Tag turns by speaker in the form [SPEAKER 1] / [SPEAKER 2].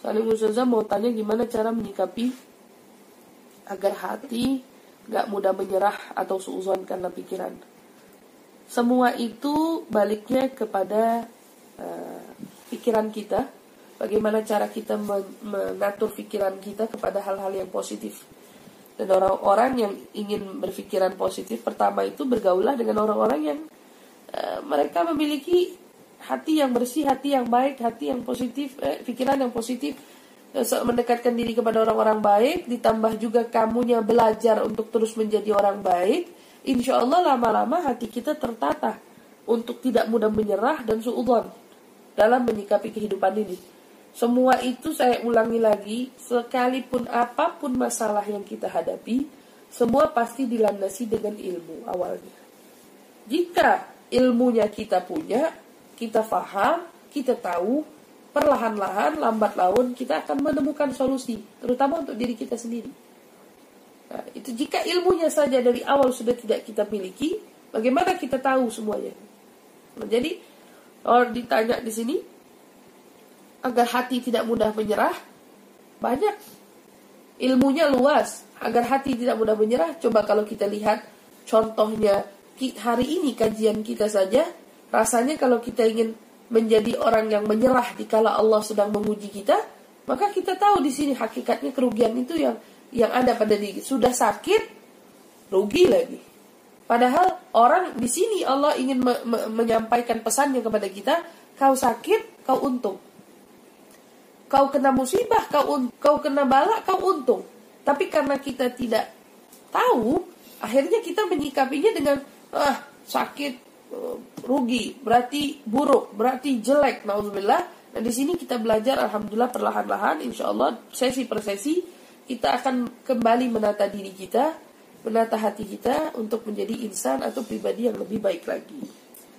[SPEAKER 1] Saling Ustazah mau tanya gimana cara menyikapi agar hati gak mudah menyerah atau suuzon karena pikiran. Semua itu baliknya kepada uh, pikiran kita. Bagaimana cara kita mengatur pikiran kita kepada hal-hal yang positif. Dan orang-orang yang ingin berpikiran positif, pertama itu bergaulah dengan orang-orang yang uh, mereka memiliki hati yang bersih, hati yang baik, hati yang positif, eh, pikiran yang positif, eh, mendekatkan diri kepada orang-orang baik, ditambah juga kamunya belajar untuk terus menjadi orang baik, insya Allah lama-lama hati kita tertata untuk tidak mudah menyerah dan suudon dalam menyikapi kehidupan ini. Semua itu saya ulangi lagi, sekalipun apa pun masalah yang kita hadapi, semua pasti dilandasi dengan ilmu awalnya. Jika ilmunya kita punya, kita faham, kita tahu, perlahan-lahan, lambat laun kita akan menemukan solusi, terutama untuk diri kita sendiri. Nah, itu jika ilmunya saja dari awal sudah tidak kita miliki, bagaimana kita tahu semuanya? Nah, jadi kalau ditanya di sini agar hati tidak mudah menyerah, banyak ilmunya luas. Agar hati tidak mudah menyerah, coba kalau kita lihat contohnya hari ini kajian kita saja Rasanya kalau kita ingin menjadi orang yang menyerah dikala Allah sedang menguji kita, maka kita tahu di sini hakikatnya kerugian itu yang yang ada pada diri. Sudah sakit, rugi lagi. Padahal orang di sini Allah ingin me me menyampaikan pesannya kepada kita, kau sakit, kau untung. Kau kena musibah, kau kau kena bala, kau untung. Tapi karena kita tidak tahu, akhirnya kita menyikapinya dengan ah sakit, rugi, berarti buruk, berarti jelek. Nauzubillah. Nah di sini kita belajar, alhamdulillah perlahan-lahan, insya Allah sesi per sesi kita akan kembali menata diri kita, menata hati kita untuk menjadi insan atau pribadi yang lebih baik lagi.